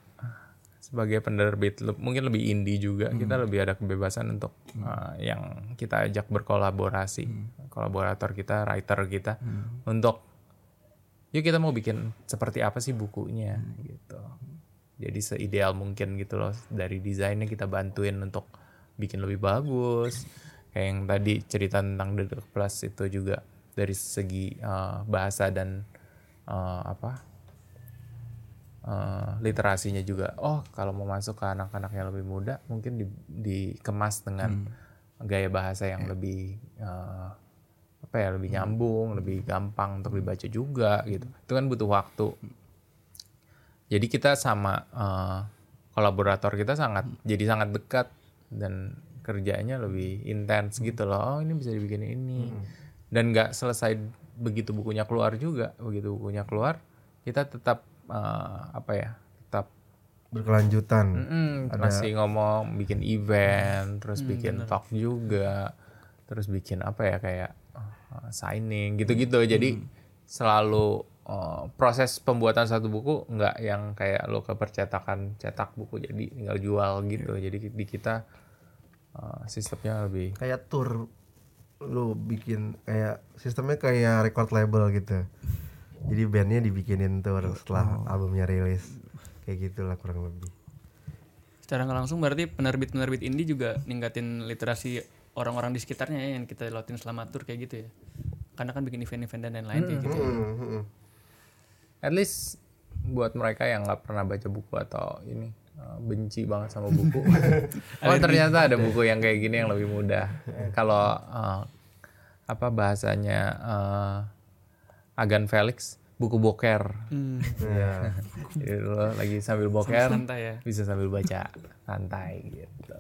sebagai penerbit mungkin lebih indie juga kita lebih ada kebebasan untuk uh, yang kita ajak berkolaborasi kolaborator kita writer kita untuk yuk kita mau bikin seperti apa sih bukunya gitu. Jadi seideal mungkin gitu loh dari desainnya kita bantuin untuk bikin lebih bagus. Kayak yang tadi cerita tentang The Dark Plus itu juga dari segi eh, bahasa dan eh, apa eh, literasinya juga. Oh kalau mau masuk ke anak-anak yang lebih muda mungkin di- dikemas dengan gaya bahasa yang lebih eh, apa ya lebih nyambung lebih gampang untuk dibaca juga gitu. Itu kan butuh waktu. Jadi kita sama eh, kolaborator kita sangat jadi sangat dekat dan kerjanya lebih intens gitu loh. Oh ini bisa dibikin ini. Dan nggak selesai begitu bukunya keluar juga. Begitu bukunya keluar kita tetap eh, apa ya tetap berkelanjutan. Mm, masih ngomong bikin event terus bikin talk juga terus bikin apa ya kayak uh, signing gitu-gitu. Jadi selalu uh, proses pembuatan satu buku nggak yang kayak lo ke percetakan cetak buku jadi tinggal jual gitu. Jadi di kita uh, sistemnya lebih kayak tour lu bikin kayak sistemnya kayak record label gitu. Jadi bandnya dibikinin tour setelah albumnya rilis. Kayak gitulah kurang lebih. Secara nggak langsung berarti penerbit-penerbit indie juga ningkatin literasi orang-orang di sekitarnya ya yang kita lewatin selama tur kayak gitu ya. Karena kan bikin event-event dan lain-lain kayak gitu. ya. Hmm, hmm. at least buat mereka yang nggak pernah baca buku atau ini uh, benci banget sama buku oh ternyata ada buku yang kayak gini yang lebih mudah kalau uh, apa bahasanya uh, Agan Felix buku boker Hmm. Iya. Jadi lo lagi sambil boker Santai ya. bisa sambil baca santai gitu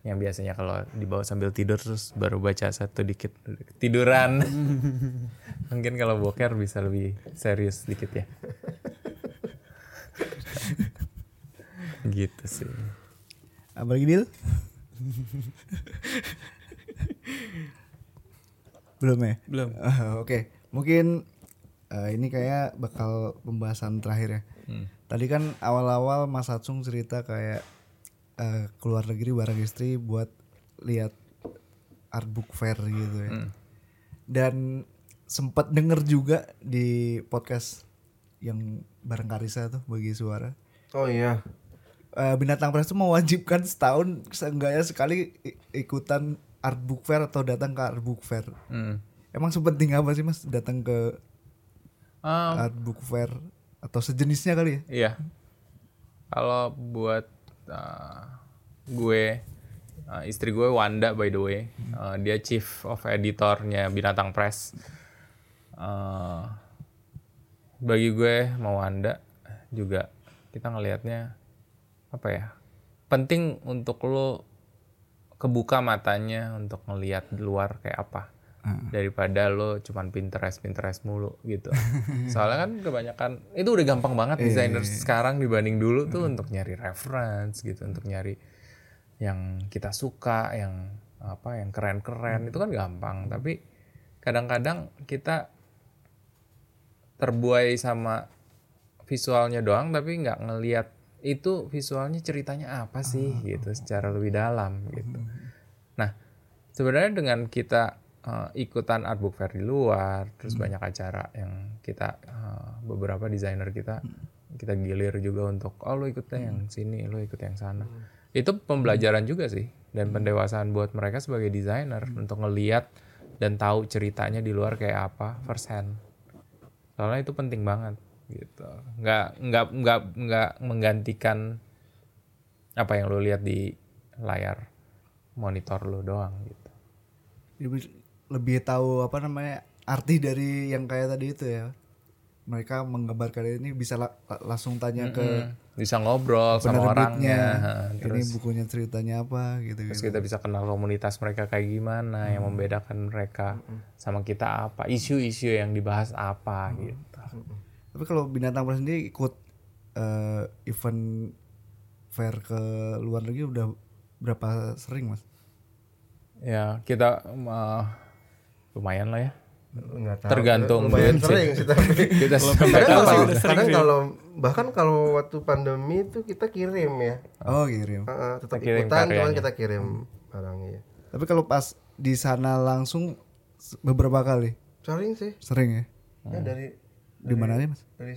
yang biasanya kalau dibawa sambil tidur terus baru baca satu dikit tiduran mungkin kalau boker bisa lebih serius dikit ya gitu sih Apa lagi Dil? Belum ya? Belum. Ah, Oke, mungkin eh, ini kayak bakal pembahasan terakhir ya. Tadi kan awal-awal Mas Atsung cerita kayak eh, keluar negeri bareng istri buat lihat art book fair gitu ya. Dan sempat denger juga di podcast yang bareng Karisa tuh bagi suara. oh iya Eh, binatang press itu mewajibkan setahun seenggaknya sekali ikutan art book fair atau datang ke art book fair. Hmm. Emang sepenting apa sih mas datang ke Um, art book fair atau sejenisnya kali ya? Iya. Kalau buat uh, gue, uh, istri gue Wanda by the way, uh, dia chief of editornya Binatang Press. Uh, bagi gue mau Wanda juga kita ngelihatnya apa ya? Penting untuk lo kebuka matanya untuk ngelihat di luar kayak apa daripada lo cuman Pinterest Pinterest mulu gitu. Soalnya kan kebanyakan itu udah gampang banget desainer sekarang dibanding dulu tuh untuk nyari reference gitu untuk nyari yang kita suka yang apa yang keren-keren. Itu kan gampang. Tapi kadang-kadang kita terbuai sama visualnya doang tapi nggak ngelihat itu visualnya ceritanya apa sih gitu secara lebih dalam gitu. Nah sebenarnya dengan kita uh, ikutan art book fair di luar, terus banyak acara yang kita uh, beberapa desainer kita kita gilir juga untuk oh lo ikutnya yang sini, lo ikut yang sana. Itu pembelajaran juga sih dan pendewasaan buat mereka sebagai desainer untuk ngeliat dan tahu ceritanya di luar kayak apa first hand. Soalnya itu penting banget gitu. Nggak nggak nggak nggak menggantikan apa yang lo lihat di layar monitor lo doang gitu Lebih, tahu apa namanya arti dari yang kayak tadi itu ya. Mereka menggambarkan ini bisa la- la- langsung tanya ke bisa ngobrol sama orangnya. Ha, Ini terus bukunya ceritanya apa gitu terus gitu. kita bisa kenal komunitas mereka kayak gimana yang membedakan mereka sama kita apa isu-isu yang dibahas apa gitu. Tapi kalau binatang press sendiri ikut eh, event fair ke luar negeri udah berapa sering mas? ya kita uh, lumayan lah ya. Nggak tahu. Tergantung lumayan sering sih tapi kita sampai kadang kalau kadang kalau bahkan kalau waktu pandemi itu kita kirim ya. Oh kirim. Heeh, tetap kirim ikutan cuman kita kirim barangnya Tapi kalau pas di sana langsung beberapa kali? Sering sih. Sering ya. ya dari Di mana aja mas? dari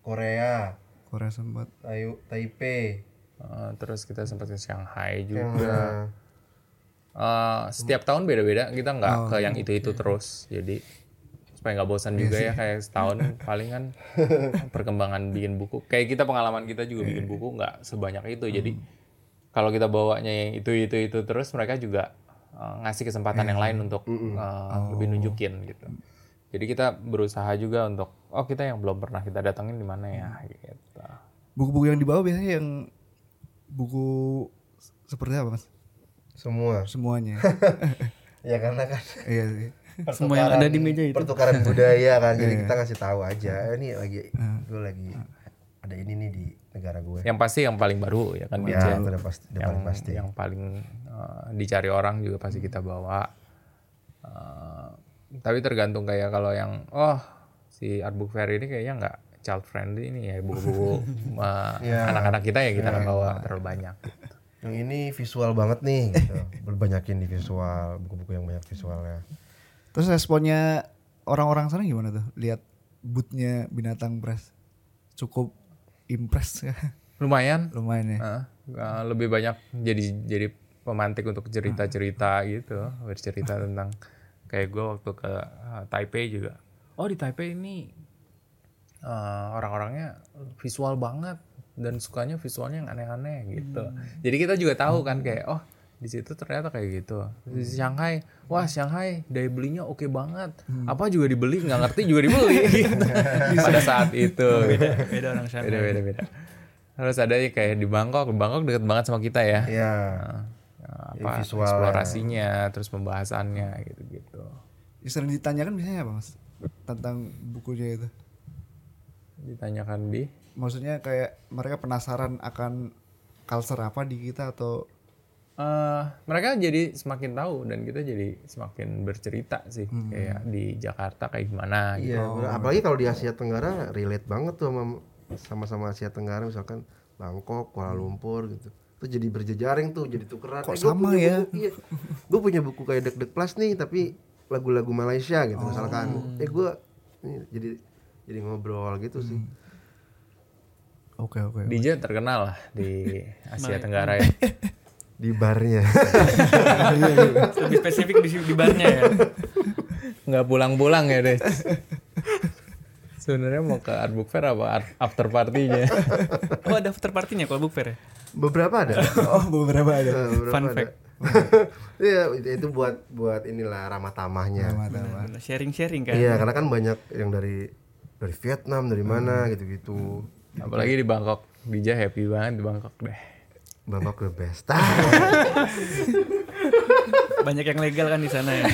Korea. Korea sempat. Tayu, Taipei. Eh, terus kita sempat ke Shanghai. juga. Eh, setiap tahun beda-beda. Kita nggak ke yang itu-itu terus. Jadi supaya nggak bosan juga ya kayak setahun paling kan perkembangan bikin buku. Kayak kita pengalaman kita juga bikin buku nggak sebanyak itu. Jadi kalau kita bawanya yang itu itu itu terus mereka juga eh, ngasih kesempatan yang lain untuk eh, lebih nunjukin gitu. Jadi kita berusaha juga untuk oh kita yang belum pernah kita datengin di mana ya gitu. Buku-buku yang dibawa biasanya yang buku seperti apa mas? Semua. Semuanya. Ya karena kan iya sih. Semua yang ada di meja itu. pertukaran budaya kan. Jadi kita ngasih tahu aja. "Eh, Ini lagi gue lagi ada ini nih di negara gue. Yang pasti yang paling baru ya kan Ya, itu udah pasti, udah yang paling pasti. yang paling eh, dicari orang juga pasti kita bawa. Eh, tapi tergantung kayak kalau yang oh si artbook fair ini kayaknya nggak child friendly ini ya buku-buku eh, Ya. anak-anak kita ya kita nggak bawa terlalu banyak. Yang ini visual banget nih gitu. Berbanyakin di visual, buku-buku yang banyak visualnya. Terus responnya orang-orang sana gimana tuh? Lihat bootnya binatang press. Cukup impress ya. Lumayan. Lumayan ya. eh, lebih banyak jadi jadi pemantik untuk cerita-cerita gitu bercerita tentang kayak gue waktu ke eh, Taipei juga. Oh di Taipei ini eh, orang-orangnya visual banget dan sukanya visualnya yang aneh-aneh gitu. Jadi kita juga tahu kan kayak oh di situ ternyata kayak gitu. Di Shanghai, wah Shanghai daya belinya oke banget. Apa juga dibeli nggak ngerti juga dibeli gitu. pada saat itu. gitu. Beda orang sana. Beda beda beda. Terus ada yang kayak di Bangkok, Bangkok deket banget sama kita ya. Iya. Nah, Ya, apa visualnya. eksplorasinya, terus pembahasannya gitu-gitu. Sering ditanyakan biasanya apa mas? Tentang bukunya itu. Ditanyakan di Maksudnya kayak mereka penasaran akan culture apa di kita atau eh mereka jadi semakin tahu dan kita jadi semakin bercerita sih kayak di Jakarta kayak gimana gitu. Iya, bener. apalagi kalau di Asia Tenggara relate banget tuh sama sama-sama Asia Tenggara misalkan Bangkok, Kuala Lumpur gitu. Tuh jadi berjejaring tuh, jadi tukeran. Kok gua sama punya ya? Buku, iya. Gue punya buku kayak Dek Dek Plus nih, tapi lagu-lagu Malaysia gitu misalkan. Eh gue jadi jadi ngobrol gitu sih. Oke oke. DJ terkenal lah di Asia Tenggara ya. Di barnya. Lebih spesifik di, di barnya ya. Nggak pulang-pulang ya deh. Sebenarnya mau ke art book fair apa art- after party-nya? Oh ada after partinya kalau book fair ya? Beberapa ada. Oh beberapa ada. Beberapa Fun ada. fact. Iya, itu- itu buat buat inilah ramah tamahnya. Bener, Sharing-sharing kan. Iya, karena kan banyak yang dari dari Vietnam, dari mana gitu-gitu. Apalagi di Bangkok. DJ happy banget di Bangkok deh. Bangkok the best. Banyak yang legal kan di sana ya.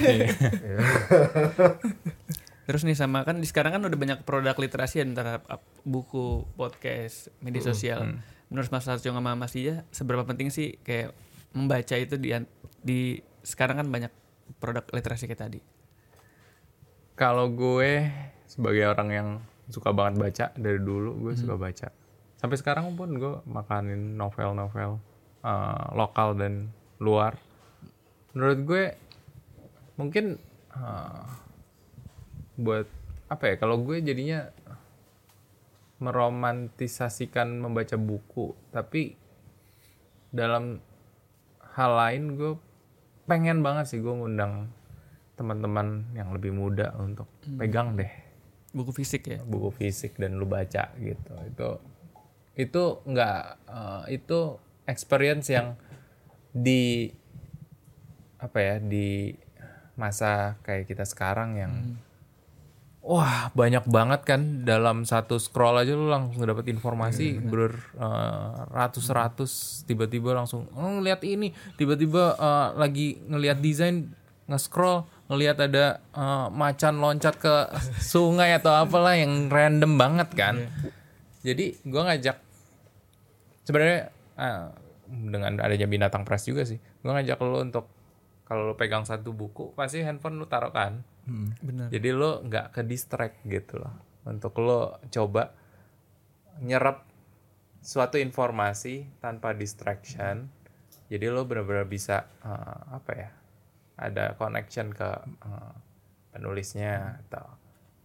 Terus nih sama kan di sekarang kan udah banyak produk literasi antara ap- buku, podcast, media sosial. Menurut Mas Arjo sama Mas Dia, seberapa penting sih kayak membaca itu di di sekarang kan banyak produk literasi kayak tadi. Kalau gue sebagai orang yang suka banget baca dari dulu gue suka baca. Sampai sekarang pun gue makanin novel-novel eh, lokal dan luar. Menurut gue mungkin eh, buat apa ya? Kalau gue jadinya meromantisasikan membaca buku, tapi dalam hal lain gue pengen banget sih gue ngundang teman-teman yang lebih muda untuk pegang deh Buku fisik ya. buku fisik dan lu baca gitu. Itu itu nggak eh, itu experience yang di apa ya di masa kayak kita sekarang yang wah banyak banget kan. Dalam satu scroll aja lu langsung dapat informasi ber eh, ratus-ratus tiba-tiba langsung oh, ngeliat ini. Tiba-tiba eh, lagi ngelihat desain nge-scroll ngelihat ada eh, macan loncat ke sungai atau apalah yang random banget kan. Jadi gua ngajak sebenarnya eh, dengan adanya binatang press juga sih gua ngajak lo untuk kalau lo pegang satu buku pasti handphone lu taruh kan. Bener. jadi lo nggak ke distract gitu loh. Untuk lo coba nyerap suatu informasi tanpa distraction jadi lo benar-benar bisa eh, apa ya ada connection ke eh, penulisnya atau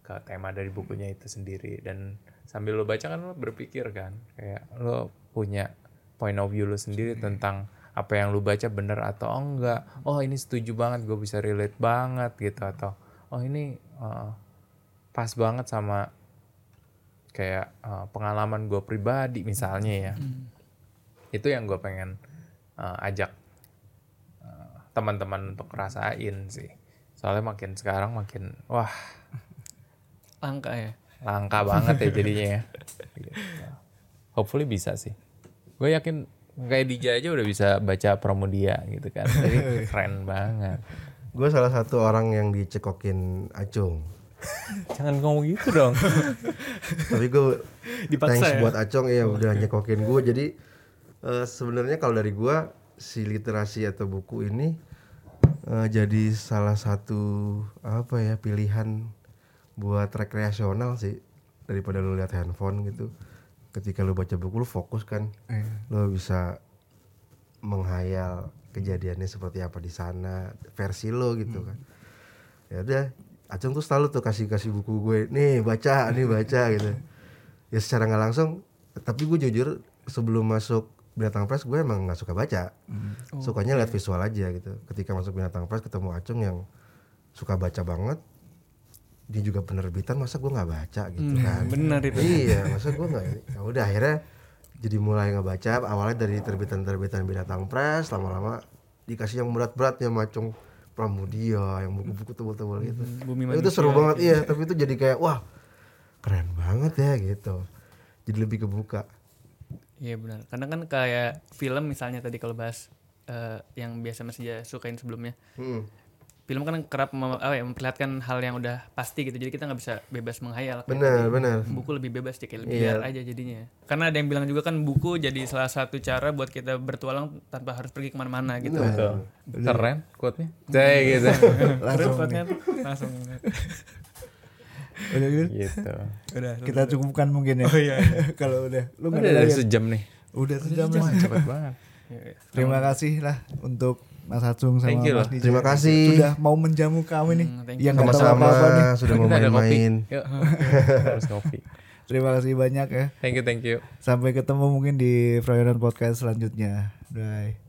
ke tema dari bukunya itu sendiri. Dan sambil lo baca kan lo berpikir kan kayak lo punya point of view lo sendiri tentang apa yang lo baca bener atau enggak. Oh ini setuju banget gue bisa relate banget gitu. Atau oh ini uh, pas banget sama kayak uh, pengalaman gue pribadi misalnya ya. Itu yang gue pengen uh, ajak uh, teman-teman untuk rasain sih soalnya makin sekarang makin wah Langka ya. langka banget ya jadinya ya Gitu. hopefully bisa sih gue yakin kayak DJ aja udah bisa baca Pramudia gitu kan jadi keren banget Gue salah satu orang yang dicekokin Acung. jangan ngomong gitu dong Tapi gue Dipaksa thanks ya? buat Acung ya udah nyekokin gue. Jadi eh, sebenarnya kalau dari gue si literasi atau buku ini eh, jadi salah satu apa ya pilihan buat rekreasional sih daripada lu lihat handphone gitu. Ketika lu baca buku lu fokus kan, lu bisa menghayal kejadiannya seperti apa di sana versi lo gitu kan. Ya udah, Acung tuh selalu tuh kasih kasih buku gue, nih baca, nih baca gitu. Ya secara nggak langsung, tapi gue jujur sebelum masuk binatang press gue emang nggak suka baca, sukanya lihat visual aja gitu. Ketika masuk binatang press ketemu Acung yang suka baca banget, dia juga penerbitan masa gue nggak baca gitu kan. Benar itu. Iya, masa gue nggak. Ya udah akhirnya jadi mulai ngebaca awalnya dari terbitan-terbitan binatang press lama-lama dikasih yang berat-berat ya macung Pramudia yang buku-buku tebal-tebal gitu. Bumi Tapi itu Manusia seru banget iya, tapi itu jadi kayak wah keren banget ya gitu. Jadi lebih kebuka. Iya benar. Karena kan kayak film misalnya tadi kalau bahas eh, yang biasa Mas Ija sukain sebelumnya. Hmm. Film kan kerap mem- apa ya, memperlihatkan hal yang udah pasti gitu. Jadi kita nggak bisa bebas menghayal. kan. Benar, benar. Buku lebih bebas sih, kayak lebih liar aja jadinya. Karena ada yang bilang juga kan buku jadi salah satu cara buat kita bertualang tanpa harus pergi ke mana-mana gitu. Betul. keren quote-nya Cek gitu Keren banget. Langsung. Udah gitu. gitu Udah. Kita cukupkan mungkin ya. Oh iya. Kalau udah lu nggak udah ada dari lagi. sejam nih Udah sejam ya. cepet banget Iya, iya. Terima kasih lah untuk Mas Hatsung sama Thank you Mas. Dija. Terima kasih. Sudah mau menjamu kami nih. Hmm. Yang nggak tahu Sama-sama apa-apa nih. sudah mau main-main. yuk harus kopi Terima kasih banyak ya. thank you thank you Sampai ketemu mungkin di Froyonan Podcast selanjutnya. Bye.